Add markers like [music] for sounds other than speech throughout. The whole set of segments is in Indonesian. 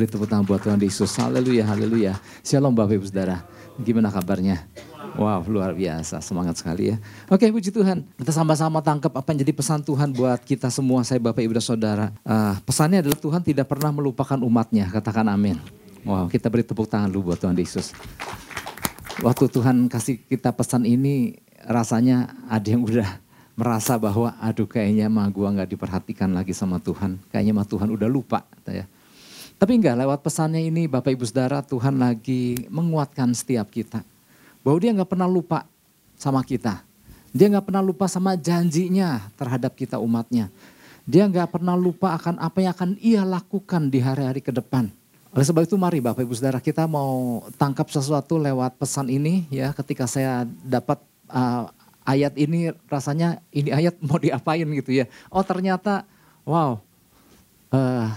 beri tepuk tangan buat Tuhan Yesus. Haleluya, haleluya. Shalom Bapak Ibu Saudara. Gimana kabarnya? Wow, luar biasa. Semangat sekali ya. Oke, puji Tuhan. Kita sama-sama tangkap apa yang jadi pesan Tuhan buat kita semua, saya Bapak Ibu dan Saudara. Uh, pesannya adalah Tuhan tidak pernah melupakan umatnya. Katakan amin. Wow, kita beri tepuk tangan dulu buat Tuhan Yesus. Waktu Tuhan kasih kita pesan ini, rasanya ada yang udah merasa bahwa aduh kayaknya mah gua nggak diperhatikan lagi sama Tuhan. Kayaknya mah Tuhan udah lupa. Ya. Tapi enggak, lewat pesannya ini Bapak Ibu Saudara Tuhan lagi menguatkan setiap kita. Bahwa dia nggak pernah lupa sama kita. Dia nggak pernah lupa sama janjinya terhadap kita umatnya. Dia nggak pernah lupa akan apa yang akan ia lakukan di hari-hari ke depan. Oleh sebab itu mari Bapak Ibu Saudara kita mau tangkap sesuatu lewat pesan ini ya ketika saya dapat uh, ayat ini rasanya ini ayat mau diapain gitu ya. Oh ternyata wow uh,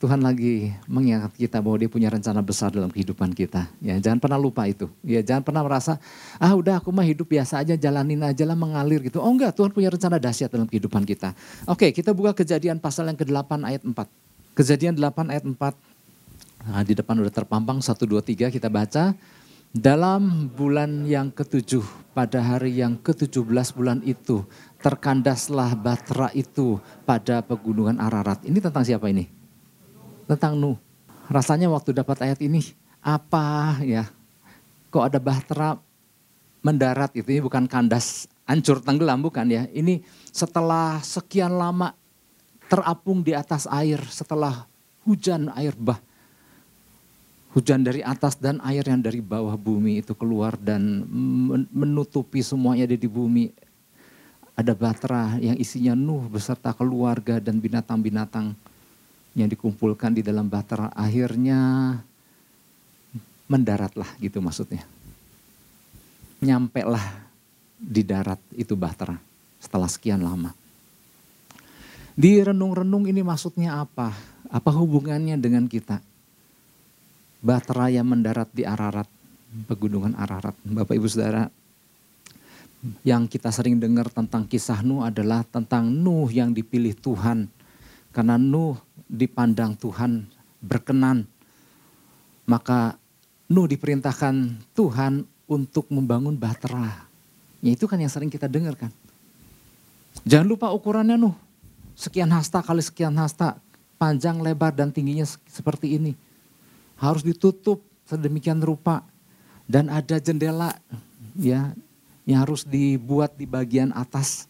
Tuhan lagi mengingat kita bahwa dia punya rencana besar dalam kehidupan kita. Ya, jangan pernah lupa itu. Ya, jangan pernah merasa, ah udah aku mah hidup biasa aja, jalanin aja lah mengalir gitu. Oh enggak, Tuhan punya rencana dahsyat dalam kehidupan kita. Oke, kita buka kejadian pasal yang ke-8 ayat 4. Kejadian 8 ayat 4. Nah, di depan udah terpampang 1, 2, 3 kita baca. Dalam bulan yang ketujuh, pada hari yang ke-17 bulan itu, terkandaslah batra itu pada pegunungan Ararat. Ini tentang siapa ini? Tentang Nuh. Rasanya waktu dapat ayat ini, apa ya? Kok ada bahtera mendarat itu, ini bukan kandas hancur tenggelam, bukan ya. Ini setelah sekian lama terapung di atas air, setelah hujan air bah hujan dari atas dan air yang dari bawah bumi itu keluar dan menutupi semuanya di bumi. Ada batra yang isinya Nuh beserta keluarga dan binatang-binatang yang dikumpulkan di dalam batra. Akhirnya mendaratlah gitu maksudnya. Nyampe lah di darat itu batra setelah sekian lama. Di renung-renung ini maksudnya apa? Apa hubungannya dengan kita? Bahtera yang mendarat di Ararat, pegunungan Ararat. Bapak Ibu Saudara, yang kita sering dengar tentang kisah Nuh adalah tentang Nuh yang dipilih Tuhan. Karena Nuh dipandang Tuhan berkenan. Maka Nuh diperintahkan Tuhan untuk membangun bahtera. Ya itu kan yang sering kita dengar kan. Jangan lupa ukurannya Nuh. Sekian hasta kali sekian hasta. Panjang, lebar, dan tingginya seperti ini harus ditutup sedemikian rupa dan ada jendela ya yang harus dibuat di bagian atas.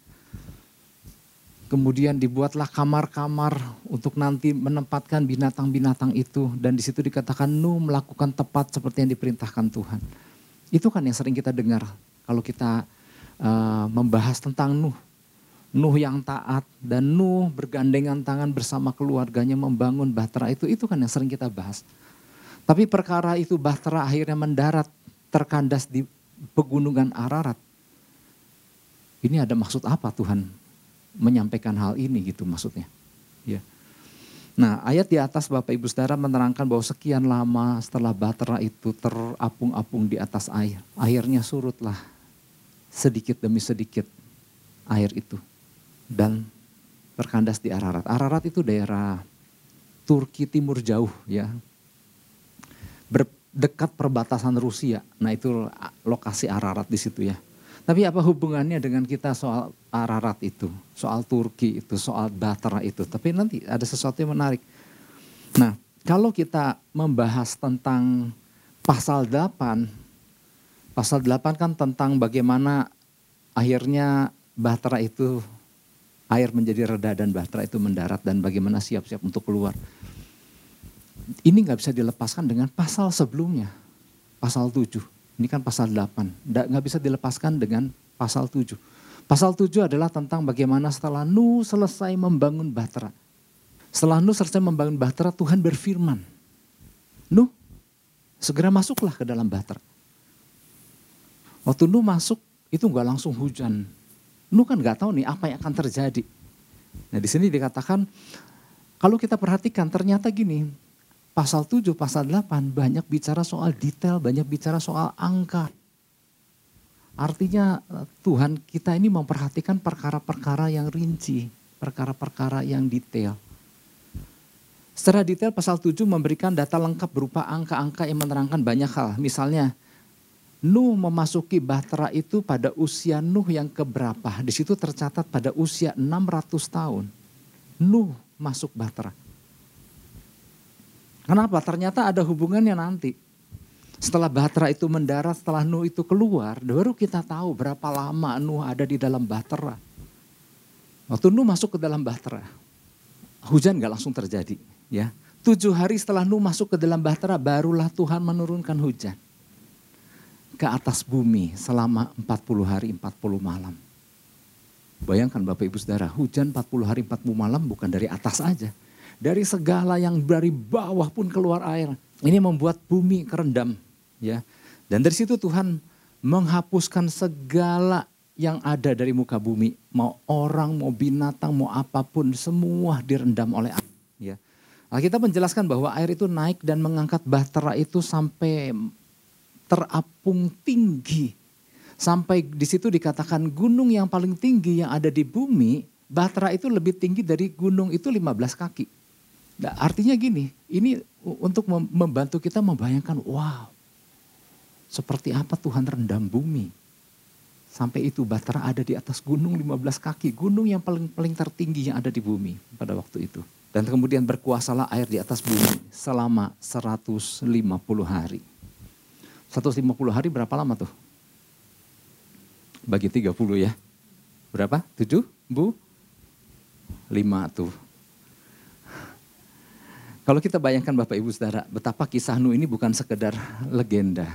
Kemudian dibuatlah kamar-kamar untuk nanti menempatkan binatang-binatang itu dan di situ dikatakan Nuh melakukan tepat seperti yang diperintahkan Tuhan. Itu kan yang sering kita dengar kalau kita uh, membahas tentang Nuh. Nuh yang taat dan Nuh bergandengan tangan bersama keluarganya membangun bahtera itu itu kan yang sering kita bahas. Tapi perkara itu Bahtera akhirnya mendarat terkandas di pegunungan Ararat. Ini ada maksud apa Tuhan menyampaikan hal ini gitu maksudnya. Ya. Nah ayat di atas Bapak Ibu Saudara menerangkan bahwa sekian lama setelah Bahtera itu terapung-apung di atas air. Akhirnya surutlah sedikit demi sedikit air itu. Dan terkandas di Ararat. Ararat itu daerah Turki timur jauh ya berdekat perbatasan Rusia. Nah itu lokasi Ararat di situ ya. Tapi apa hubungannya dengan kita soal Ararat itu, soal Turki itu, soal Batra itu. Tapi nanti ada sesuatu yang menarik. Nah kalau kita membahas tentang pasal 8, pasal 8 kan tentang bagaimana akhirnya Batra itu air menjadi reda dan Batra itu mendarat dan bagaimana siap-siap untuk keluar ini nggak bisa dilepaskan dengan pasal sebelumnya, pasal 7. Ini kan pasal 8, nggak bisa dilepaskan dengan pasal 7. Pasal 7 adalah tentang bagaimana setelah Nuh selesai membangun bahtera. Setelah Nuh selesai membangun bahtera, Tuhan berfirman, Nuh segera masuklah ke dalam bahtera. Waktu Nuh masuk, itu nggak langsung hujan. Nuh kan nggak tahu nih apa yang akan terjadi. Nah di sini dikatakan, kalau kita perhatikan ternyata gini, pasal 7, pasal 8 banyak bicara soal detail, banyak bicara soal angka. Artinya eh, Tuhan kita ini memperhatikan perkara-perkara yang rinci, perkara-perkara yang detail. Secara detail pasal 7 memberikan data lengkap berupa angka-angka yang menerangkan banyak hal. Misalnya Nuh memasuki Bahtera itu pada usia Nuh yang keberapa? Di situ tercatat pada usia 600 tahun. Nuh masuk Bahtera. Kenapa? Ternyata ada hubungannya nanti. Setelah Bahtera itu mendarat, setelah Nuh itu keluar, baru kita tahu berapa lama Nuh ada di dalam Bahtera. Waktu Nuh masuk ke dalam Bahtera, hujan gak langsung terjadi. ya Tujuh hari setelah Nuh masuk ke dalam Bahtera, barulah Tuhan menurunkan hujan ke atas bumi selama 40 hari 40 malam. Bayangkan Bapak Ibu Saudara, hujan 40 hari 40 malam bukan dari atas aja. Dari segala yang dari bawah pun keluar air. Ini membuat bumi kerendam. ya. Dan dari situ Tuhan menghapuskan segala yang ada dari muka bumi. Mau orang, mau binatang, mau apa pun, semua direndam oleh air. Ya. Nah, kita menjelaskan bahwa air itu naik dan mengangkat bahtera itu sampai terapung tinggi. Sampai di situ dikatakan gunung yang paling tinggi yang ada di bumi, Batra itu lebih tinggi dari gunung itu 15 kaki. Nah, artinya gini, ini untuk membantu kita membayangkan, wow, seperti apa Tuhan rendam bumi. Sampai itu Batra ada di atas gunung 15 kaki, gunung yang paling paling tertinggi yang ada di bumi pada waktu itu. Dan kemudian berkuasalah air di atas bumi selama 150 hari. 150 hari berapa lama tuh? Bagi 30 ya. Berapa? 7? Bu? 5 tuh. Kalau kita bayangkan Bapak Ibu Saudara, betapa kisah Nuh ini bukan sekedar legenda.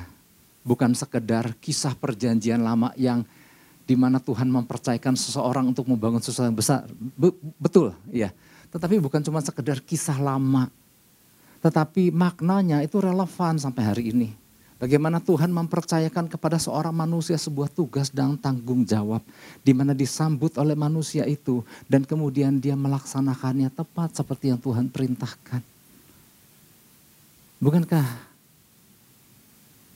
Bukan sekedar kisah perjanjian lama yang di mana Tuhan mempercayakan seseorang untuk membangun sesuatu yang besar. Be betul, ya. Tetapi bukan cuma sekedar kisah lama. Tetapi maknanya itu relevan sampai hari ini Bagaimana Tuhan mempercayakan kepada seorang manusia sebuah tugas dan tanggung jawab. Di mana disambut oleh manusia itu. Dan kemudian dia melaksanakannya tepat seperti yang Tuhan perintahkan. Bukankah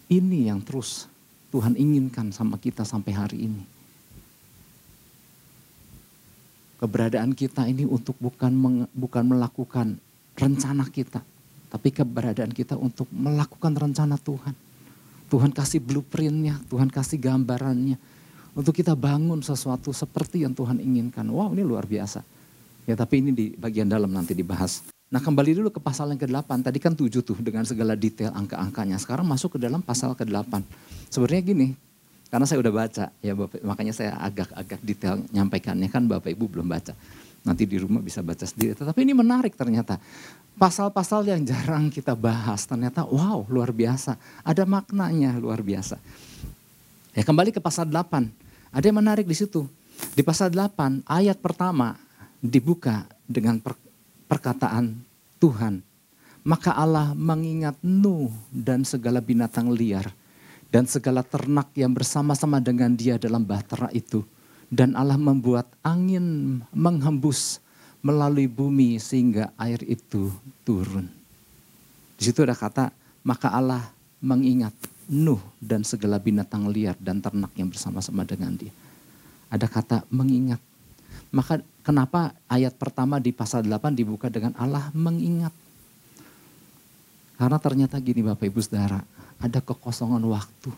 ini yang terus Tuhan inginkan sama kita sampai hari ini? Keberadaan kita ini untuk bukan bukan melakukan rencana kita, tapi keberadaan kita untuk melakukan rencana Tuhan. Tuhan kasih blueprintnya, Tuhan kasih gambarannya. Untuk kita bangun sesuatu seperti yang Tuhan inginkan. Wow ini luar biasa. Ya tapi ini di bagian dalam nanti dibahas. Nah kembali dulu ke pasal yang ke-8. Tadi kan 7 tuh dengan segala detail angka-angkanya. Sekarang masuk ke dalam pasal ke-8. Sebenarnya gini, karena saya udah baca ya Bapak, makanya saya agak-agak detail nyampaikannya kan Bapak Ibu belum baca. Nanti di rumah bisa baca sendiri. Tetapi ini menarik ternyata. Pasal-pasal yang jarang kita bahas ternyata wow luar biasa. Ada maknanya luar biasa. Ya kembali ke pasal 8. Ada yang menarik di situ. Di pasal 8 ayat pertama dibuka dengan per, perkataan Tuhan. Maka Allah mengingat Nuh dan segala binatang liar dan segala ternak yang bersama-sama dengan dia dalam bahtera itu. Dan Allah membuat angin menghembus melalui bumi sehingga air itu turun. Di situ ada kata, maka Allah mengingat Nuh dan segala binatang liar dan ternak yang bersama-sama dengan dia. Ada kata mengingat. Maka kenapa ayat pertama di pasal 8 dibuka dengan Allah mengingat. Karena ternyata gini Bapak Ibu Saudara, ada kekosongan waktu.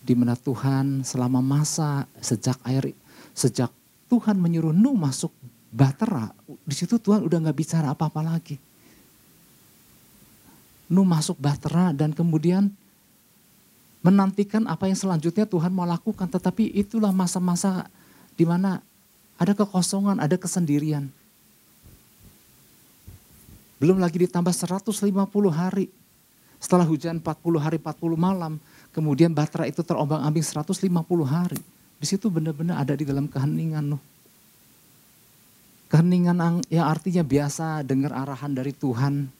Di mana Tuhan selama masa sejak air sejak Tuhan menyuruh Nuh masuk Batera, di situ Tuhan udah nggak bicara apa-apa lagi. Nuh masuk Batera dan kemudian menantikan apa yang selanjutnya Tuhan mau lakukan. Tetapi itulah masa-masa di mana ada kekosongan, ada kesendirian. Belum lagi ditambah 150 hari. Setelah hujan 40 hari 40 malam, kemudian Batra itu terombang ambing 150 hari. Di situ benar-benar ada di dalam keheningan Nuh. Keheningan yang artinya biasa dengar arahan dari Tuhan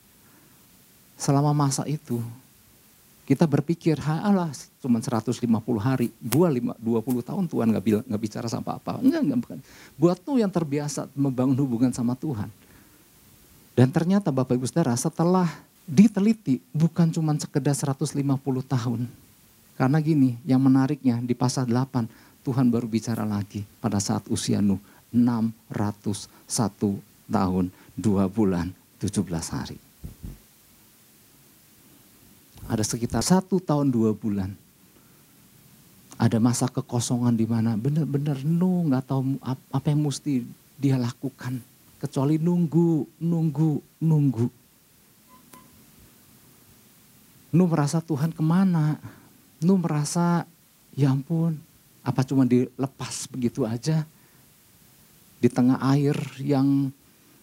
selama masa itu. Kita berpikir, Allah cuma 150 hari, gua 20 tahun Tuhan gak, bilang, gak bicara sama apa-apa. Enggak, enggak, bukan. Buat tuh yang terbiasa membangun hubungan sama Tuhan. Dan ternyata Bapak Ibu Saudara setelah diteliti bukan cuma sekedar 150 tahun. Karena gini, yang menariknya di pasal 8, Tuhan baru bicara lagi pada saat usia Nuh 601 tahun, dua bulan, 17 hari. Ada sekitar satu tahun dua bulan. Ada masa kekosongan di mana benar-benar nu nggak tahu apa yang mesti dia lakukan. Kecuali nunggu, nunggu, nunggu. Nu merasa Tuhan ke mana? Nu merasa ya ampun apa cuma dilepas begitu aja? Di tengah air yang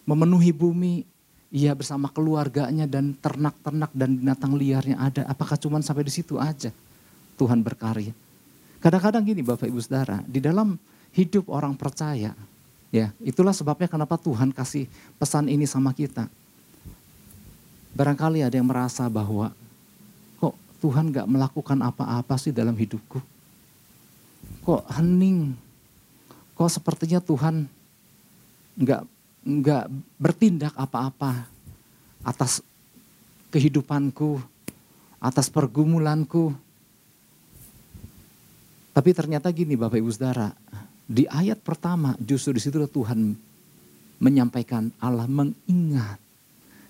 memenuhi bumi, ia bersama keluarganya dan ternak-ternak dan binatang liarnya ada. Apakah cuma sampai di situ aja Tuhan berkarya? Kadang-kadang gini Bapak Ibu Saudara, di dalam hidup orang percaya, ya itulah sebabnya kenapa Tuhan kasih pesan ini sama kita. Barangkali ada yang merasa bahwa kok Tuhan gak melakukan apa-apa sih dalam hidupku? Kok hening? Kok sepertinya Tuhan nggak nggak bertindak apa-apa atas kehidupanku, atas pergumulanku. Tapi ternyata gini Bapak Ibu Saudara, di ayat pertama justru di situ Tuhan menyampaikan Allah mengingat.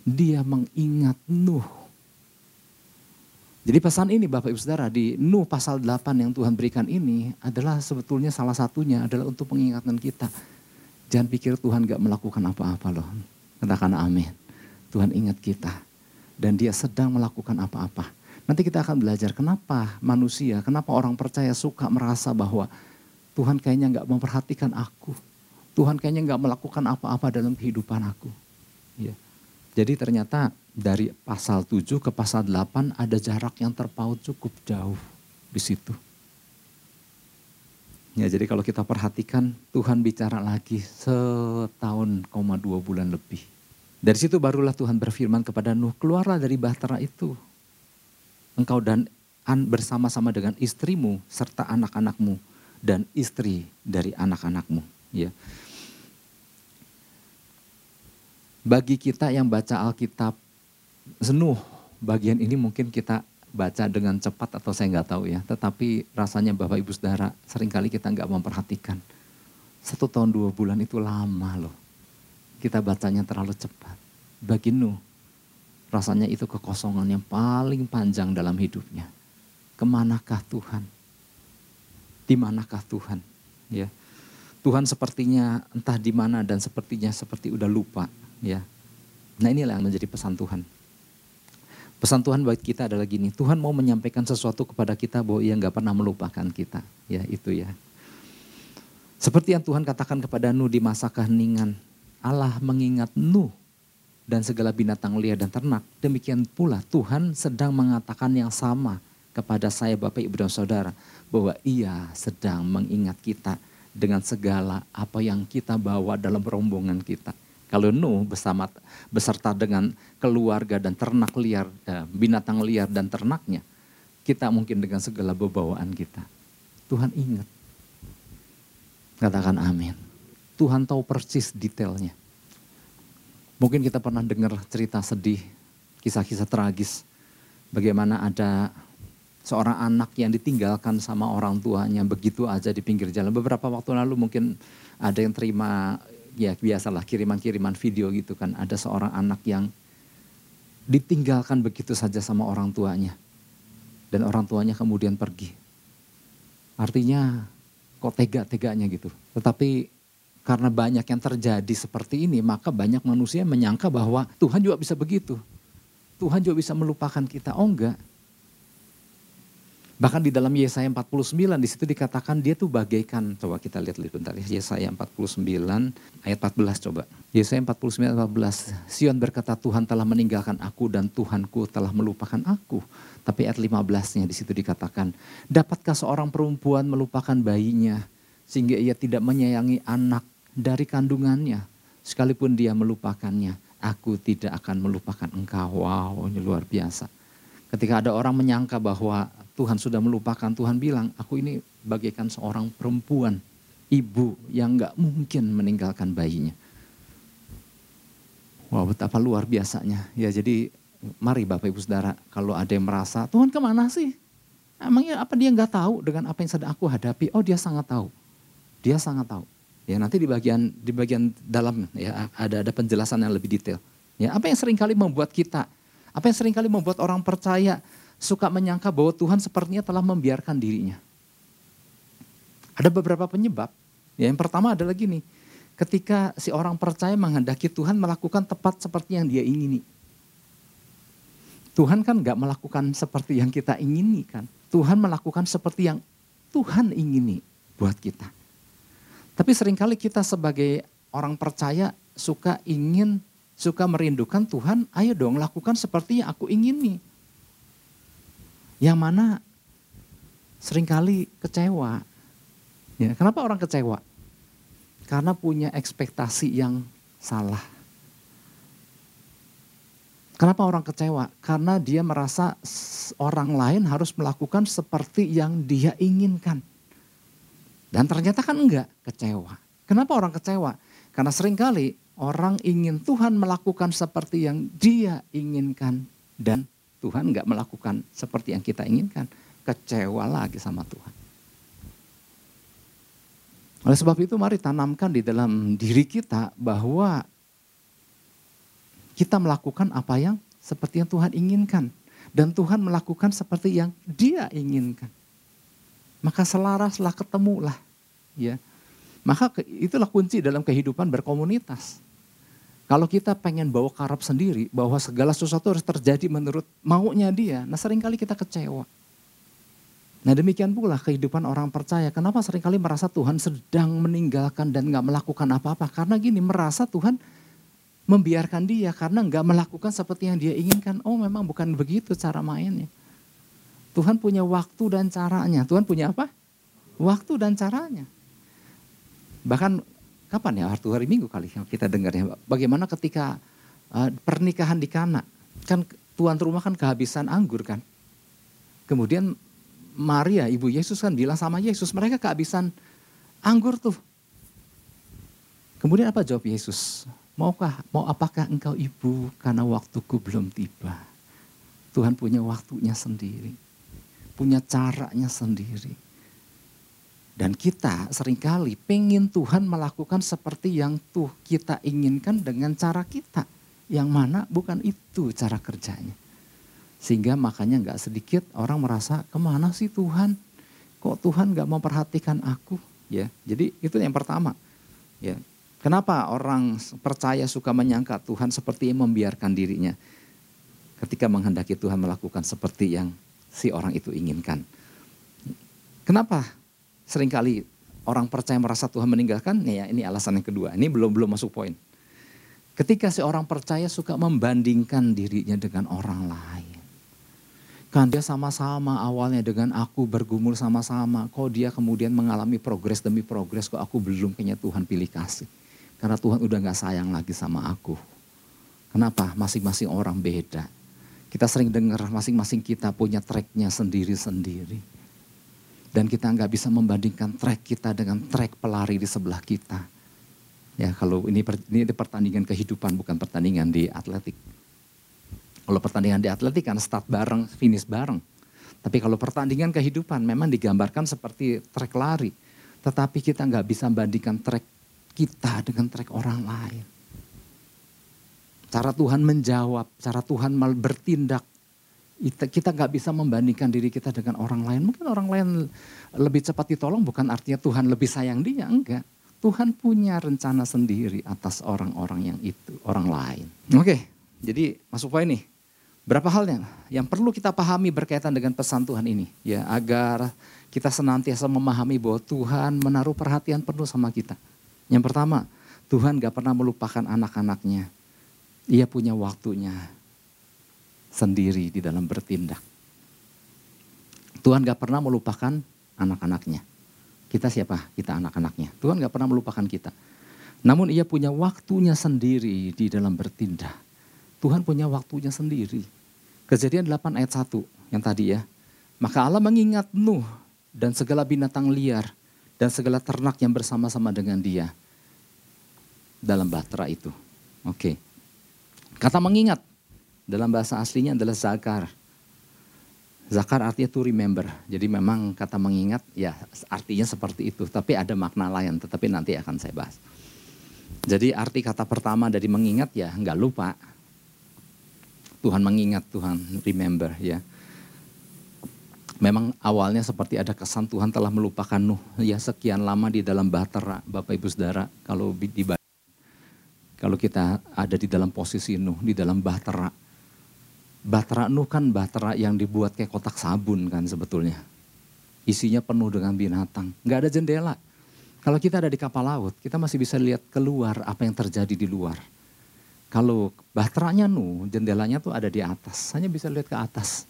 Dia mengingat Nuh. Jadi pesan ini Bapak Ibu Saudara di Nuh pasal 8 yang Tuhan berikan ini adalah sebetulnya salah satunya adalah untuk mengingatkan kita Jangan pikir Tuhan gak melakukan apa-apa loh. Katakan amin. Tuhan ingat kita. Dan dia sedang melakukan apa-apa. Nanti kita akan belajar kenapa manusia, kenapa orang percaya suka merasa bahwa Tuhan kayaknya gak memperhatikan aku. Tuhan kayaknya gak melakukan apa-apa dalam kehidupan aku. Ya. Jadi ternyata dari pasal 7 ke pasal 8 ada jarak yang terpaut cukup jauh di situ. Ya, jadi kalau kita perhatikan Tuhan bicara lagi setahun koma dua bulan lebih. Dari situ barulah Tuhan berfirman kepada Nuh, keluarlah dari bahtera itu. Engkau dan an bersama-sama dengan istrimu serta anak-anakmu dan istri dari anak-anakmu. Ya. Bagi kita yang baca Alkitab Nuh, bagian ini mungkin kita baca dengan cepat atau saya nggak tahu ya. Tetapi rasanya Bapak Ibu Saudara sering kali kita nggak memperhatikan. Satu tahun dua bulan itu lama loh. Kita bacanya terlalu cepat. Bagi Nuh, rasanya itu kekosongan yang paling panjang dalam hidupnya. Ke manakah Tuhan? Di manakah Tuhan? Ya, Tuhan sepertinya entah di mana dan sepertinya seperti udah lupa. Ya, nah inilah yang menjadi pesan Tuhan Pesan Tuhan buat kita adalah gini, Tuhan mau menyampaikan sesuatu kepada kita bahwa ia nggak pernah melupakan kita. Ya itu ya. Seperti yang Tuhan katakan kepada Nuh di masa keheningan, Allah mengingat Nuh dan segala binatang liar dan ternak. Demikian pula Tuhan sedang mengatakan yang sama kepada saya Bapak Ibu dan Saudara. Bahwa ia sedang mengingat kita dengan segala apa yang kita bawa dalam rombongan kita. Kalau Nuh bersama beserta dengan keluarga dan ternak liar, eh, binatang liar dan ternaknya, kita mungkin dengan segala bebawaan kita. Tuhan ingat. Katakan amin. Tuhan tahu persis detailnya. Mungkin kita pernah dengar cerita sedih, kisah-kisah tragis. Bagaimana ada seorang anak yang ditinggalkan sama orang tuanya begitu aja di pinggir jalan. Beberapa waktu lalu mungkin ada yang terima ya biasalah kiriman-kiriman video gitu kan. Ada seorang anak yang ditinggalkan begitu saja sama orang tuanya. Dan orang tuanya kemudian pergi. Artinya kok tega-teganya gitu. Tetapi karena banyak yang terjadi seperti ini, maka banyak manusia menyangka bahwa Tuhan juga bisa begitu. Tuhan juga bisa melupakan kita. Oh enggak. Bahkan di dalam Yesaya 49 di situ dikatakan dia tuh bagaikan coba kita lihat bentar ya Yesaya 49 ayat 14 coba. Yesaya 49 ayat 14. Sion berkata Tuhan telah meninggalkan aku dan Tuhanku telah melupakan aku. Tapi ayat 15-nya di situ dikatakan, dapatkah seorang perempuan melupakan bayinya sehingga ia tidak menyayangi anak dari kandungannya sekalipun dia melupakannya, aku tidak akan melupakan engkau. Wow, ini luar biasa. Ketika ada orang menyangka bahwa Tuhan sudah melupakan, Tuhan bilang, aku ini bagaikan seorang perempuan, ibu yang gak mungkin meninggalkan bayinya. Wah betapa luar biasanya. Ya jadi mari Bapak Ibu Saudara, kalau ada yang merasa, Tuhan ke mana sih? Emangnya apa dia gak tahu dengan apa yang sedang aku hadapi? Oh dia sangat tahu. Dia sangat tahu. Ya, nanti di bagian di bagian dalam ya ada ada penjelasan yang lebih detail. Ya, apa yang sering kali membuat kita, apa yang sering kali membuat orang percaya suka menyangka bahwa Tuhan sepertinya telah membiarkan dirinya. Ada beberapa penyebab. Ya, yang pertama adalah gini, ketika si orang percaya menghendaki Tuhan melakukan tepat seperti yang dia ingini. Tuhan kan nggak melakukan seperti yang kita ingini kan. Tuhan melakukan seperti yang Tuhan ingini buat kita. Tapi sering kali kita sebagai orang percaya suka ingin, suka merindukan Tuhan, ayo dong lakukan seperti yang aku ingini. Yang mana sering kali kecewa. Ya, kenapa orang kecewa? Karena punya ekspektasi yang salah. Kenapa orang kecewa? Karena dia merasa orang lain harus melakukan seperti yang dia inginkan. Dan ternyata kan enggak, kecewa. Kenapa orang kecewa? Karena sering kali orang ingin Tuhan melakukan seperti yang dia inginkan. Dan Tuhan enggak melakukan seperti yang kita inginkan. Kecewa lagi sama Tuhan. Oleh sebab itu mari tanamkan di dalam diri kita bahwa kita melakukan apa yang seperti yang Tuhan inginkan. Dan Tuhan melakukan seperti yang dia inginkan. Maka selaraslah ketemulah ya. Maka itulah kunci dalam kehidupan berkomunitas. Kalau kita pengen bawa karab sendiri, bahwa segala sesuatu harus terjadi menurut maunya dia, nah sering kali kita kecewa. Nah demikian pula kehidupan orang percaya. Kenapa sering kali merasa Tuhan sedang meninggalkan dan nggak melakukan apa-apa? Karena gini, merasa Tuhan membiarkan dia karena nggak melakukan seperti yang dia inginkan. Oh memang bukan begitu cara mainnya. Tuhan punya waktu dan caranya. Tuhan punya apa? Waktu dan caranya. Bahkan kapan ya waktu hari Minggu kali kita dengar ya. Bagaimana ketika uh, pernikahan di Kana. Kan tuan rumah kan kehabisan anggur kan. Kemudian Maria ibu Yesus kan bilang sama Yesus mereka kehabisan anggur tuh. Kemudian apa jawab Yesus? Maukah, mau apakah engkau ibu karena waktuku belum tiba. Tuhan punya waktunya sendiri. Punya caranya sendiri. Dan kita sering kali pengen Tuhan melakukan seperti yang tuh kita inginkan dengan cara kita. Yang mana bukan itu cara kerjanya. Sehingga makanya nggak sedikit orang merasa ke mana sih Tuhan? Kok Tuhan nggak memperhatikan aku? Ya, jadi itu yang pertama. Ya, kenapa orang percaya suka menyangka Tuhan seperti membiarkan dirinya ketika menghendaki Tuhan melakukan seperti yang si orang itu inginkan? Kenapa sering kali orang percaya merasa Tuhan meninggalkan, ya ini alasan yang kedua. Ini belum belum masuk poin. Ketika seorang percaya suka membandingkan dirinya dengan orang lain. Kan dia sama-sama awalnya dengan aku bergumul sama-sama. Kok dia kemudian mengalami progres demi progres, kok aku belum kayaknya Tuhan pilih kasih. Karena Tuhan udah gak sayang lagi sama aku. Kenapa? Masing-masing orang beda. Kita sering dengar masing-masing kita punya tracknya sendiri-sendiri. Dan kita nggak bisa membandingkan track kita dengan track pelari di sebelah kita. Ya kalau ini, ini pertandingan kehidupan bukan pertandingan di atletik. Kalau pertandingan di atletik kan start bareng, finish bareng. Tapi kalau pertandingan kehidupan memang digambarkan seperti trek lari. Tetapi kita nggak bisa membandingkan trek kita dengan trek orang lain. Cara Tuhan menjawab, cara Tuhan bertindak kita nggak bisa membandingkan diri kita dengan orang lain. Mungkin orang lain lebih cepat ditolong bukan artinya Tuhan lebih sayang dia, enggak. Tuhan punya rencana sendiri atas orang-orang yang itu, orang lain. Oke, jadi masuk poin nih. Berapa hal yang, yang perlu kita pahami berkaitan dengan pesan Tuhan ini. ya Agar kita senantiasa memahami bahwa Tuhan menaruh perhatian penuh sama kita. Yang pertama, Tuhan gak pernah melupakan anak-anaknya. Ia punya waktunya sendiri di dalam bertindak. Tuhan gak pernah melupakan anak-anaknya. Kita siapa? Kita anak-anaknya. Tuhan gak pernah melupakan kita. Namun ia punya waktunya sendiri di dalam bertindak. Tuhan punya waktunya sendiri. Kejadian 8 ayat 1 yang tadi ya. Maka Allah mengingat Nuh dan segala binatang liar dan segala ternak yang bersama-sama dengan dia dalam bahtera itu. Oke. Kata mengingat dalam bahasa aslinya adalah zakar. Zakar artinya to remember. Jadi memang kata mengingat ya artinya seperti itu. Tapi ada makna lain tetapi nanti akan saya bahas. Jadi arti kata pertama dari mengingat ya nggak lupa. Tuhan mengingat, Tuhan remember ya. Memang awalnya seperti ada kesan Tuhan telah melupakan Nuh ya sekian lama di dalam bahtera Bapak Ibu Saudara kalau di kalau kita ada di dalam posisi Nuh di dalam bahtera Bahtera Nuh kan bahtera yang dibuat kayak kotak sabun kan sebetulnya. Isinya penuh dengan binatang. Nggak ada jendela. Kalau kita ada di kapal laut, kita masih bisa lihat keluar apa yang terjadi di luar. Kalau bahteranya Nuh, jendelanya tuh ada di atas. Hanya bisa lihat ke atas.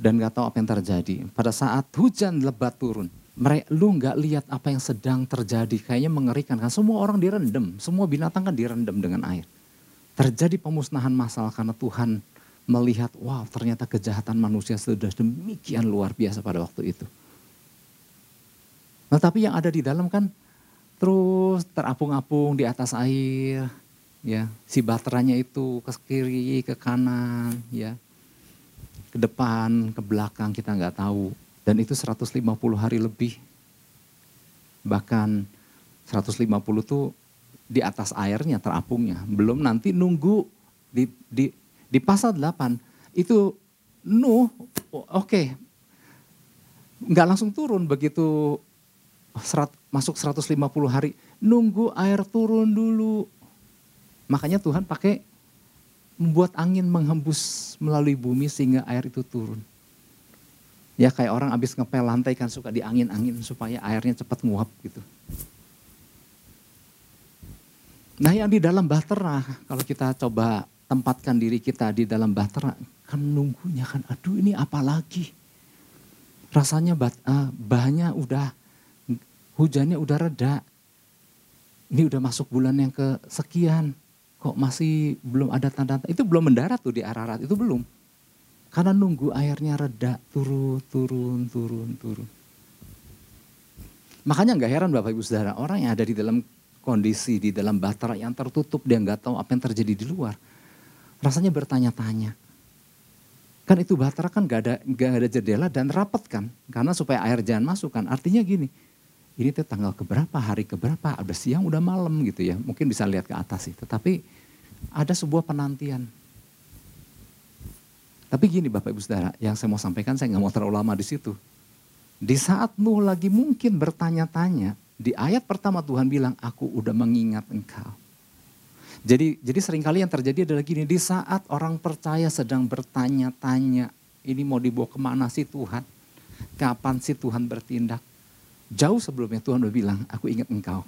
Dan nggak tahu apa yang terjadi. Pada saat hujan lebat turun, mereka lu nggak lihat apa yang sedang terjadi. Kayaknya mengerikan kan. Semua orang direndam, semua binatang kan direndam dengan air. Terjadi pemusnahan massal karena Tuhan melihat, wow ternyata kejahatan manusia sudah demikian luar biasa pada waktu itu. Nah tapi yang ada di dalam kan terus terapung-apung di atas air, ya si baterainya itu ke kiri, ke kanan, ya ke depan, ke belakang kita nggak tahu. Dan itu 150 hari lebih. Bahkan 150 tuh di atas airnya terapungnya. Belum nanti nunggu di, di, di pasal 8 itu Nuh oke okay, nggak langsung turun begitu serat, masuk 150 hari nunggu air turun dulu. Makanya Tuhan pakai membuat angin menghembus melalui bumi sehingga air itu turun. Ya kayak orang habis ngepel lantai kan suka diangin-angin supaya airnya cepat nguap gitu. Nah yang di dalam bahtera, kalau kita coba tempatkan diri kita di dalam bahtera, kan nunggunya kan, aduh ini apa lagi? Rasanya bat, uh, bahannya udah, hujannya udah reda. Ini udah masuk bulan yang kesekian, kok masih belum ada tanda-tanda, itu belum mendarat tuh di Ararat, itu belum. Karena nunggu airnya reda, turun, turun, turun, turun. Makanya nggak heran Bapak Ibu Saudara, orang yang ada di dalam kondisi di dalam bahtera yang tertutup, dia nggak tahu apa yang terjadi di luar. Rasanya bertanya-tanya. Kan itu bahtera kan gak ada, gak ada jendela dan rapat kan. Karena supaya air jangan masuk kan. Artinya gini, ini tuh tanggal keberapa, hari keberapa, ada siang udah malam gitu ya. Mungkin bisa lihat ke atas sih. Tetapi ada sebuah penantian. Tapi gini Bapak Ibu Saudara, yang saya mau sampaikan saya nggak mau terlalu lama di situ. Di saat Nuh lagi mungkin bertanya-tanya, di ayat pertama Tuhan bilang, aku udah mengingat engkau. Jadi jadi sering kali yang terjadi adalah gini, di saat orang percaya sedang bertanya-tanya, ini mau dibawa ke mana sih Tuhan? Kapan sih Tuhan bertindak? Jauh sebelumnya Tuhan udah bilang, aku ingat engkau.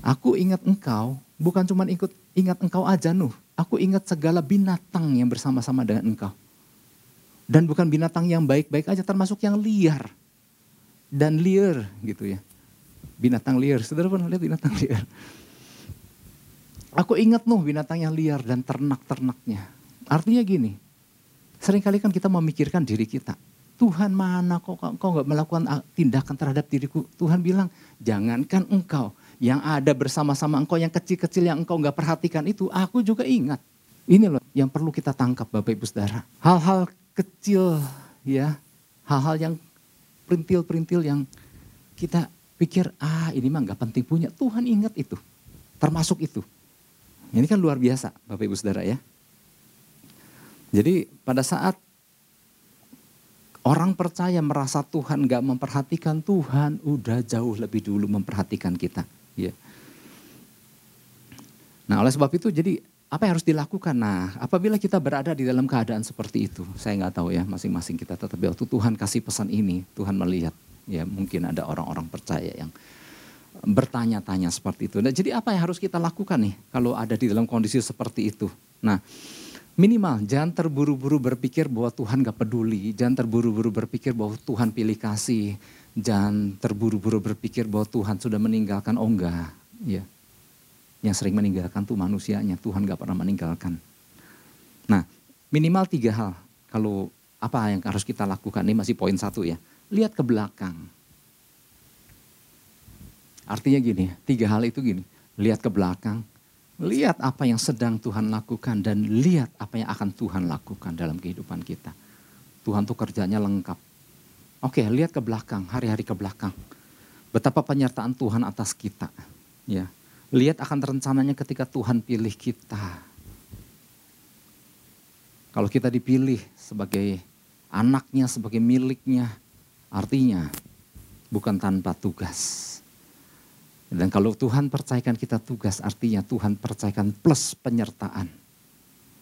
Aku ingat engkau, bukan cuma ikut ingat engkau aja Nuh. Aku ingat segala binatang yang bersama-sama dengan engkau. Dan bukan binatang yang baik-baik aja, termasuk yang liar. Dan liar gitu ya binatang liar. Saudara pernah lihat binatang [laughs] liar? Aku ingat Nuh binatang yang liar dan ternak-ternaknya. Artinya gini, sering kali kan kita memikirkan diri kita. Tuhan mana kok kau nggak melakukan tindakan terhadap diriku? Tuhan bilang, jangankan engkau yang ada bersama-sama engkau yang kecil-kecil yang engkau nggak perhatikan itu, aku juga ingat. Ini loh yang perlu kita tangkap Bapak Ibu Saudara. Hal-hal kecil ya, hal-hal yang perintil-perintil yang kita pikir ah ini mah nggak penting punya. Tuhan ingat itu, termasuk itu. Ini kan luar biasa Bapak Ibu Saudara ya. Jadi pada saat orang percaya merasa Tuhan nggak memperhatikan Tuhan udah jauh lebih dulu memperhatikan kita. Ya. Nah oleh sebab itu jadi apa yang harus dilakukan? Nah apabila kita berada di dalam keadaan seperti itu, saya nggak tahu ya masing-masing kita tetap waktu Tuhan kasih pesan ini, Tuhan melihat Ya mungkin ada orang-orang percaya yang bertanya-tanya seperti itu. Nah, jadi apa yang harus kita lakukan nih kalau ada di dalam kondisi seperti itu? Nah minimal jangan terburu-buru berpikir bahwa Tuhan gak peduli. Jangan terburu-buru berpikir bahwa Tuhan pilih kasih. Jangan terburu-buru berpikir bahwa Tuhan sudah meninggalkan. Oh enggak. Ya. Yang sering meninggalkan tuh manusianya. Tuhan gak pernah meninggalkan. Nah minimal tiga hal. Kalau apa yang harus kita lakukan. Ini masih poin satu ya lihat ke belakang. Artinya gini, tiga hal itu gini, lihat ke belakang, lihat apa yang sedang Tuhan lakukan dan lihat apa yang akan Tuhan lakukan dalam kehidupan kita. Tuhan tuh kerjanya lengkap. Oke, lihat ke belakang, hari-hari ke belakang. Betapa penyertaan Tuhan atas kita. Ya, lihat akan rencananya ketika Tuhan pilih kita. Kalau kita dipilih sebagai anaknya, sebagai miliknya, artinya bukan tanpa tugas. Dan kalau Tuhan percayakan kita tugas, artinya Tuhan percayakan plus penyertaan.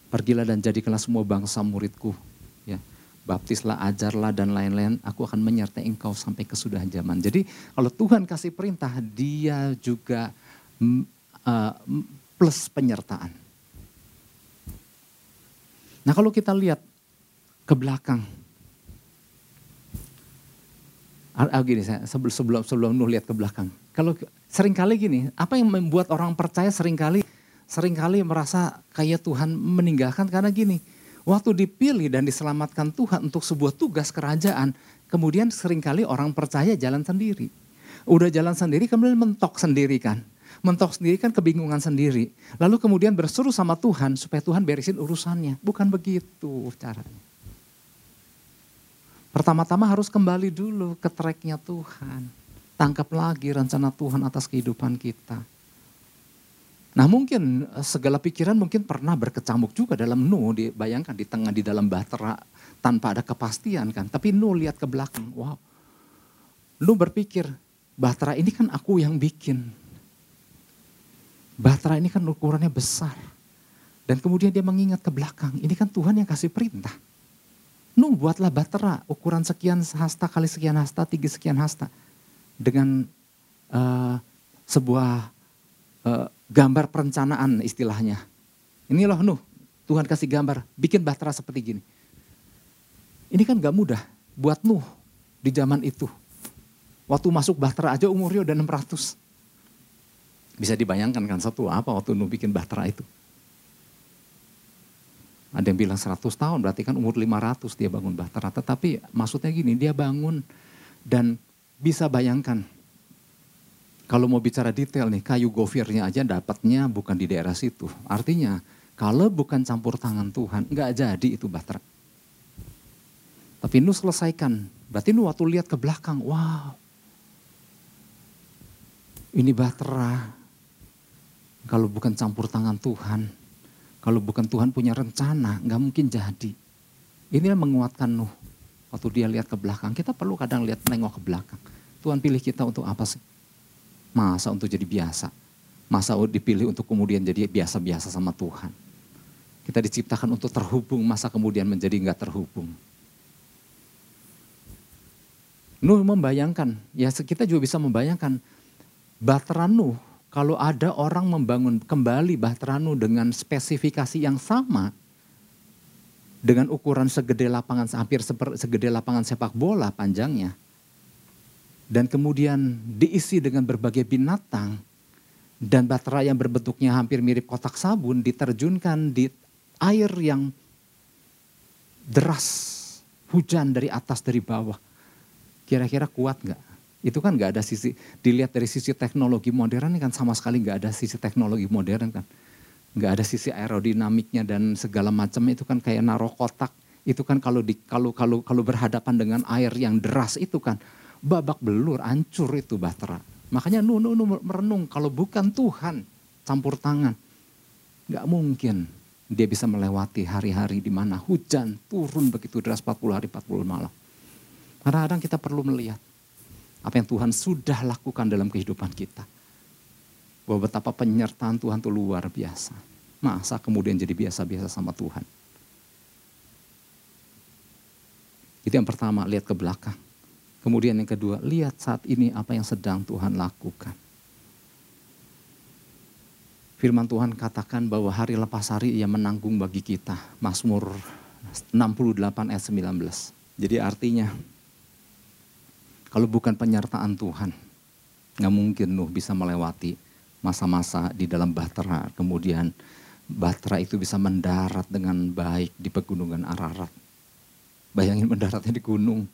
Pergilah dan jadikanlah semua bangsa muridku. Ya, baptislah, ajarlah dan lain-lain. Aku akan menyertai engkau sampai kesudahan zaman. Jadi kalau Tuhan kasih perintah, dia juga uh, plus penyertaan. Nah kalau kita lihat ke belakang, Ah, gini saya sebelum sebelum sebelum Nuh lihat ke belakang. Kalau sering kali gini, apa yang membuat orang percaya sering kali sering kali merasa kayak Tuhan meninggalkan karena gini. Waktu dipilih dan diselamatkan Tuhan untuk sebuah tugas kerajaan, kemudian sering kali orang percaya jalan sendiri. Udah jalan sendiri kemudian mentok sendiri kan. Mentok sendiri kan kebingungan sendiri. Lalu kemudian berseru sama Tuhan supaya Tuhan beresin urusannya. Bukan begitu caranya. Pertama-tama harus kembali dulu ke tracknya Tuhan. Tangkap lagi rencana Tuhan atas kehidupan kita. Nah mungkin eh, segala pikiran mungkin pernah berkecamuk juga dalam Nuh. Dibayangkan di tengah di dalam bahtera tanpa ada kepastian kan. Tapi Nuh lihat ke belakang, wow. Nuh berpikir, bahtera ini kan aku yang bikin. Bahtera ini kan ukurannya besar. Dan kemudian dia mengingat ke belakang, ini kan Tuhan yang kasih perintah. Nuh buatlah batera ukuran sekian hasta kali sekian hasta, tinggi sekian hasta. Dengan uh, sebuah uh, gambar perencanaan istilahnya. Ini loh Nuh, Tuhan kasih gambar, bikin batera seperti gini. Ini kan gak mudah buat Nuh di zaman itu. Waktu masuk bahtera aja umurnya udah 600. Bisa dibayangkan kan satu apa waktu Nuh bikin bahtera itu. Ada yang bilang 100 tahun berarti kan umur 500 dia bangun Bahtera. Tetapi maksudnya gini dia bangun dan bisa bayangkan kalau mau bicara detail nih kayu gofirnya aja dapatnya bukan di daerah situ. Artinya kalau bukan campur tangan Tuhan nggak jadi itu Bahtera. Tapi Nuh selesaikan. Berarti Nuh waktu lihat ke belakang, wow. Ini Bahtera. Kalau bukan campur tangan Tuhan, kalau bukan Tuhan punya rencana, nggak mungkin jadi. Ini yang menguatkan Nuh. Waktu dia lihat ke belakang, kita perlu kadang lihat nengok ke belakang. Tuhan pilih kita untuk apa sih? Masa untuk jadi biasa? Masa dipilih untuk kemudian jadi biasa-biasa sama Tuhan? Kita diciptakan untuk terhubung, masa kemudian menjadi nggak terhubung? Nuh membayangkan, ya kita juga bisa membayangkan, Bateran Nuh kalau ada orang membangun kembali Bahteranu dengan spesifikasi yang sama, dengan ukuran segede lapangan, hampir segede lapangan sepak bola panjangnya, dan kemudian diisi dengan berbagai binatang, dan baterai yang berbentuknya hampir mirip kotak sabun diterjunkan di air yang deras, hujan dari atas dari bawah. Kira-kira kuat nggak? Itu kan nggak ada sisi dilihat dari sisi teknologi modern kan sama sekali nggak ada sisi teknologi modern kan. Nggak ada sisi aerodinamiknya dan segala macam itu kan kayak naruh kotak. Itu kan kalau di kalau kalau kalau berhadapan dengan air yang deras itu kan babak belur hancur itu bahtera. Makanya nu nu, nu merenung kalau bukan Tuhan campur tangan nggak mungkin dia bisa melewati hari-hari di mana hujan turun begitu deras 40 hari 40 malam. Kadang-kadang kita perlu melihat apa yang Tuhan sudah lakukan dalam kehidupan kita. Bahwa betapa penyertaan Tuhan itu luar biasa. Masa kemudian jadi biasa-biasa sama Tuhan. Itu yang pertama, lihat ke belakang. Kemudian yang kedua, lihat saat ini apa yang sedang Tuhan lakukan. Firman Tuhan katakan bahwa hari lepas hari ia menanggung bagi kita. Mazmur 68 ayat 19. Jadi artinya kalau bukan penyertaan Tuhan, nggak mungkin Nuh bisa melewati masa-masa di dalam bahtera. Kemudian bahtera itu bisa mendarat dengan baik di pegunungan Ararat. Bayangin mendaratnya di gunung.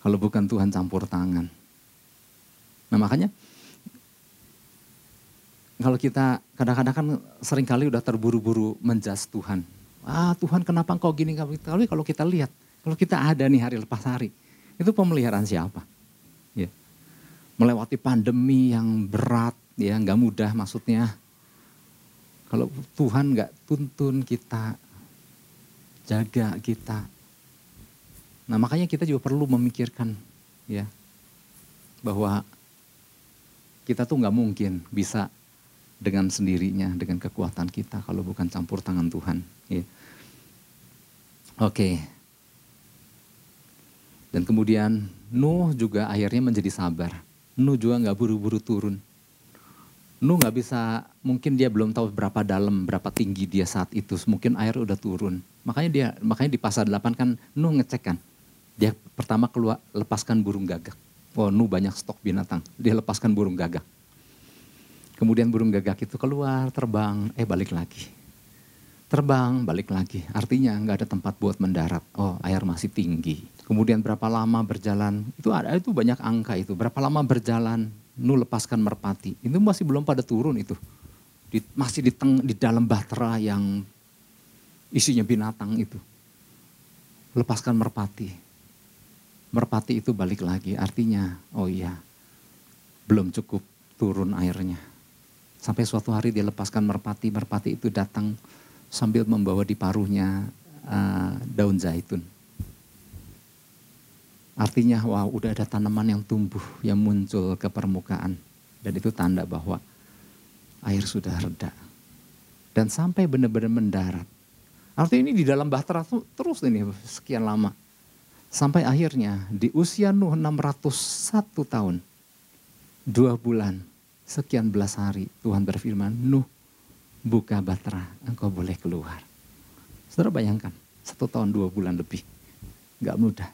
Kalau bukan Tuhan campur tangan. Nah makanya kalau kita kadang-kadang kan sering kali udah terburu-buru menjas Tuhan. Ah Tuhan kenapa engkau gini? Tapi kalau kita lihat, kalau kita ada nih hari lepas hari, itu pemeliharaan siapa? Ya. Melewati pandemi yang berat, ya nggak mudah maksudnya. Kalau Tuhan nggak tuntun kita, jaga kita. Nah makanya kita juga perlu memikirkan ya bahwa kita tuh nggak mungkin bisa dengan sendirinya, dengan kekuatan kita kalau bukan campur tangan Tuhan. Ya. Oke. Dan kemudian Nuh juga akhirnya menjadi sabar. Nuh juga nggak buru-buru turun. Nuh nggak bisa, mungkin dia belum tahu berapa dalam, berapa tinggi dia saat itu. Mungkin air udah turun. Makanya dia, makanya di pasal 8 kan Nuh ngecek kan. Dia pertama keluar lepaskan burung gagak. Oh Nuh banyak stok binatang. Dia lepaskan burung gagak. Kemudian burung gagak itu keluar, terbang, eh balik lagi. Terbang, balik lagi. Artinya nggak ada tempat buat mendarat. Oh, air masih tinggi. Kemudian berapa lama berjalan? Itu ada itu banyak angka itu. Berapa lama berjalan? Nu lepaskan merpati. Itu masih belum pada turun itu. Di, masih di, teng, di dalam bahtera yang isinya binatang itu. Lepaskan merpati. Merpati itu balik lagi. Artinya, oh iya, belum cukup turun airnya. Sampai suatu hari dia lepaskan merpati, merpati itu datang sambil membawa di paruhnya uh, daun zaitun. Artinya wow udah ada tanaman yang tumbuh, yang muncul ke permukaan. Dan itu tanda bahwa air sudah reda. Dan sampai benar-benar mendarat. Artinya ini di dalam bahtera terus ini sekian lama. Sampai akhirnya di usia Nuh 601 tahun. Dua bulan sekian belas hari Tuhan berfirman, Nuh buka batra, engkau boleh keluar. Saudara bayangkan, satu tahun dua bulan lebih. Gak mudah.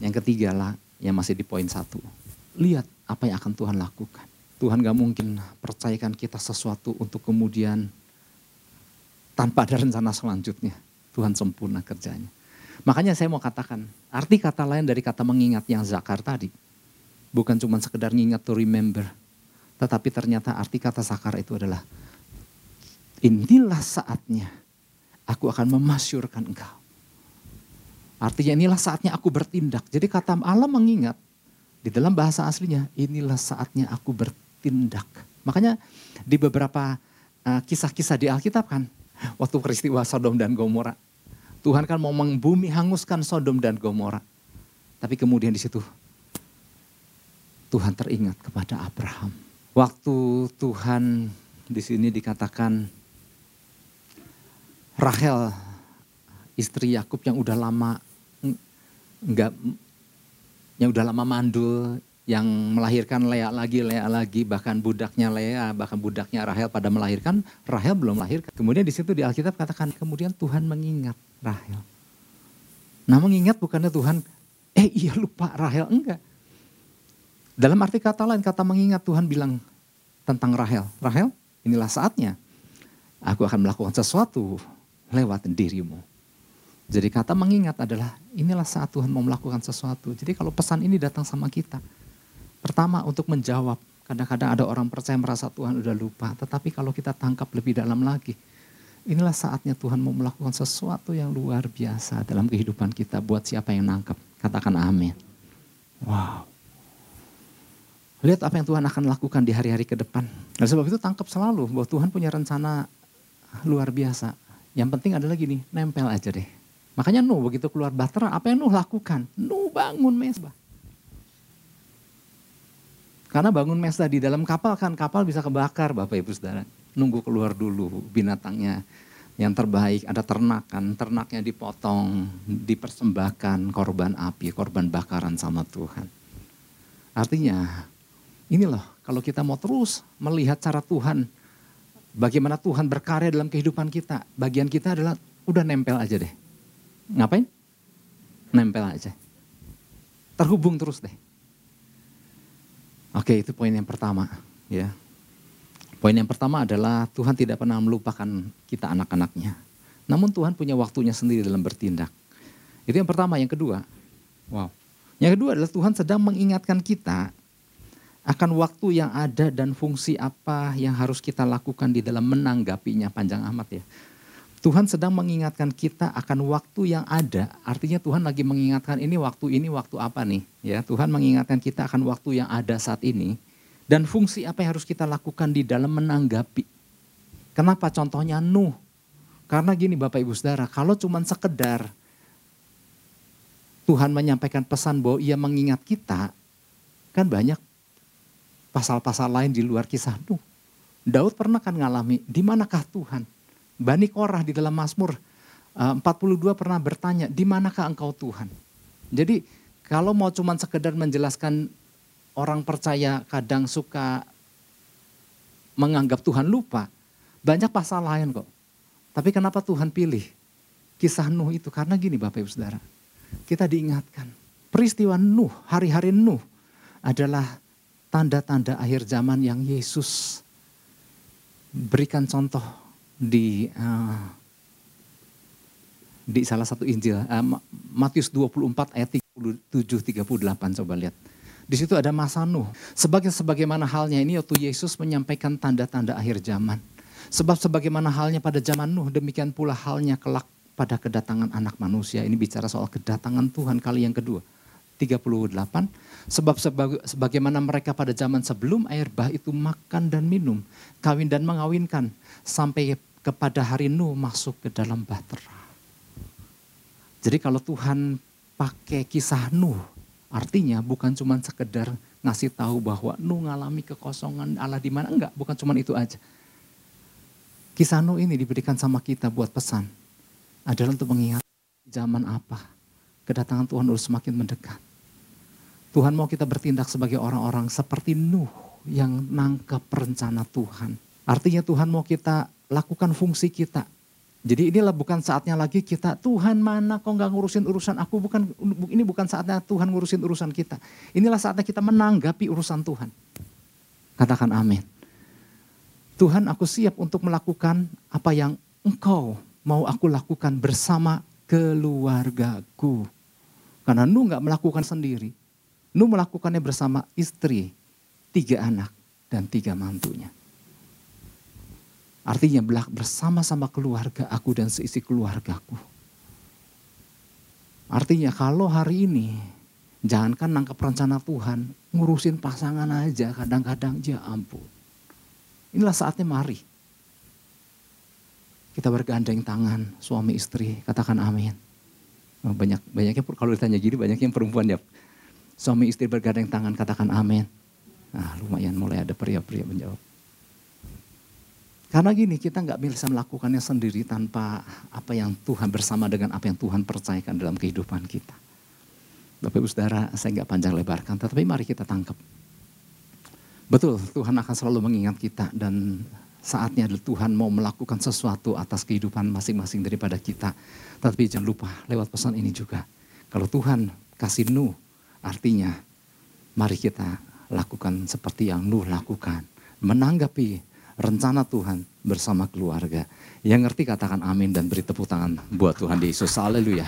Yang ketiga lah, yang masih di poin satu. Lihat apa yang akan Tuhan lakukan. Tuhan gak mungkin percayakan kita sesuatu untuk kemudian tanpa ada rencana selanjutnya. Tuhan sempurna kerjanya. Makanya saya mau katakan, arti kata lain dari kata mengingat yang zakar tadi Bukan cuma sekedar ngingat to remember. Tetapi ternyata arti kata sakar itu adalah inilah saatnya aku akan memasyurkan engkau. Artinya inilah saatnya aku bertindak. Jadi kata Allah mengingat di dalam bahasa aslinya inilah saatnya aku bertindak. Makanya di beberapa uh, kisah-kisah di Alkitab kan waktu peristiwa Sodom dan Gomora. Tuhan kan mau membumi hanguskan Sodom dan Gomora. Tapi kemudian di situ Tuhan teringat kepada Abraham. Waktu Tuhan di sini dikatakan Rahel istri Yakub yang udah lama enggak yang udah lama mandul yang melahirkan Lea lagi, Lea lagi, bahkan budaknya Lea, bahkan budaknya Rahel pada melahirkan, Rahel belum lahir. Kemudian di situ di Alkitab katakan, kemudian Tuhan mengingat Rahel. Nah mengingat bukannya Tuhan, eh iya lupa Rahel, enggak. Dalam arti kata lain, kata mengingat Tuhan bilang tentang Rahel. Rahel, inilah saatnya. Aku akan melakukan sesuatu lewat dirimu. Jadi kata mengingat adalah inilah saat Tuhan mau melakukan sesuatu. Jadi kalau pesan ini datang sama kita. Pertama untuk menjawab. Kadang-kadang ada orang percaya merasa Tuhan udah lupa. Tetapi kalau kita tangkap lebih dalam lagi. Inilah saatnya Tuhan mau melakukan sesuatu yang luar biasa dalam kehidupan kita. Buat siapa yang nangkep. Katakan amin. Wow. Lihat apa yang Tuhan akan lakukan di hari-hari ke depan. Dan sebab itu tangkap selalu bahwa Tuhan punya rencana luar biasa. Yang penting adalah gini, nempel aja deh. Makanya Nuh begitu keluar bahtera, apa yang Nuh lakukan? Nuh bangun mesbah. Karena bangun mesbah di dalam kapal kan, kapal bisa kebakar Bapak Ibu Saudara. Nunggu keluar dulu binatangnya yang terbaik, ada ternakan, ternaknya dipotong, dipersembahkan korban api, korban bakaran sama Tuhan. Artinya ini loh, kalau kita mau terus melihat cara Tuhan, bagaimana Tuhan berkarya dalam kehidupan kita, bagian kita adalah udah nempel aja deh. Ngapain? Nempel aja. Terhubung terus deh. Oke, itu poin yang pertama, ya. Poin yang pertama adalah Tuhan tidak pernah melupakan kita anak-anaknya. Namun Tuhan punya waktunya sendiri dalam bertindak. Itu yang pertama. Yang kedua, wow. Yang kedua adalah Tuhan sedang mengingatkan kita akan waktu yang ada dan fungsi apa yang harus kita lakukan di dalam menanggapinya panjang amat ya. Tuhan sedang mengingatkan kita akan waktu yang ada. Artinya Tuhan lagi mengingatkan ini waktu ini waktu apa nih? Ya, Tuhan mengingatkan kita akan waktu yang ada saat ini dan fungsi apa yang harus kita lakukan di dalam menanggapi. Kenapa contohnya Nuh? Karena gini Bapak Ibu Saudara, kalau cuma sekedar Tuhan menyampaikan pesan bahwa ia mengingat kita, kan banyak pasal-pasal lain di luar kisah Nuh. Daud pernah kan ngalami, di manakah Tuhan? Bani Korah di dalam Mazmur 42 eh, pernah bertanya, di manakah engkau Tuhan? Jadi kalau mau cuma sekedar menjelaskan orang percaya kadang suka menganggap Tuhan lupa, banyak pasal lain kok. Tapi kenapa Tuhan pilih kisah Nuh itu? Karena gini Bapak Ibu Saudara, kita diingatkan peristiwa Nuh, hari-hari Nuh adalah tanda-tanda akhir zaman yang Yesus berikan contoh di uh, di salah satu Injil uh, Matius 24 ayat 37 38 coba lihat. Di situ ada masa Nuh. Sebagai sebagaimana halnya ini waktu Yesus menyampaikan tanda-tanda akhir zaman. Sebab sebagaimana halnya pada zaman Nuh, demikian pula halnya kelak pada kedatangan anak manusia. Ini bicara soal kedatangan Tuhan kali yang kedua. 38. Sebab sebagaimana mereka pada zaman sebelum air bah itu makan dan minum, kawin dan mengawinkan, sampai kepada hari Nuh masuk ke dalam bahtera. Jadi kalau Tuhan pakai kisah Nuh, artinya bukan cuma sekedar ngasih tahu bahwa Nuh ngalami kekosongan Allah di mana enggak, bukan cuma itu aja. Kisah Nuh ini diberikan sama kita buat pesan adalah untuk mengingat zaman apa kedatangan Tuhan harus semakin mendekat. Tuhan mau kita bertindak sebagai orang-orang seperti Nuh yang nangkep rencana Tuhan. Artinya Tuhan mau kita lakukan fungsi kita. Jadi inilah bukan saatnya lagi kita, Tuhan mana kok nggak ngurusin urusan aku, bukan ini bukan saatnya Tuhan ngurusin urusan kita. Inilah saatnya kita menanggapi urusan Tuhan. Katakan amin. Tuhan aku siap untuk melakukan apa yang engkau mau aku lakukan bersama keluargaku. Karena Nuh nggak melakukan sendiri. Nuh melakukannya bersama istri, tiga anak, dan tiga mantunya. Artinya bersama-sama keluarga aku dan seisi keluargaku. Artinya kalau hari ini jangankan nangkep rencana Tuhan, ngurusin pasangan aja kadang-kadang ya ampun. Inilah saatnya mari. Kita bergandeng tangan suami istri, katakan amin. Banyak banyaknya kalau ditanya gini banyak yang perempuan ya Suami istri bergandeng tangan katakan amin. Nah lumayan mulai ada pria-pria menjawab. Karena gini kita nggak bisa melakukannya sendiri tanpa apa yang Tuhan bersama dengan apa yang Tuhan percayakan dalam kehidupan kita. Bapak ibu saudara saya nggak panjang lebarkan tetapi mari kita tangkap. Betul Tuhan akan selalu mengingat kita dan saatnya Tuhan mau melakukan sesuatu atas kehidupan masing-masing daripada kita. Tetapi jangan lupa lewat pesan ini juga. Kalau Tuhan kasih Nuh Artinya, mari kita lakukan seperti yang Nuh lakukan. Menanggapi rencana Tuhan bersama keluarga. Yang ngerti katakan amin dan beri tepuk tangan buat Tuhan Yesus. Haleluya.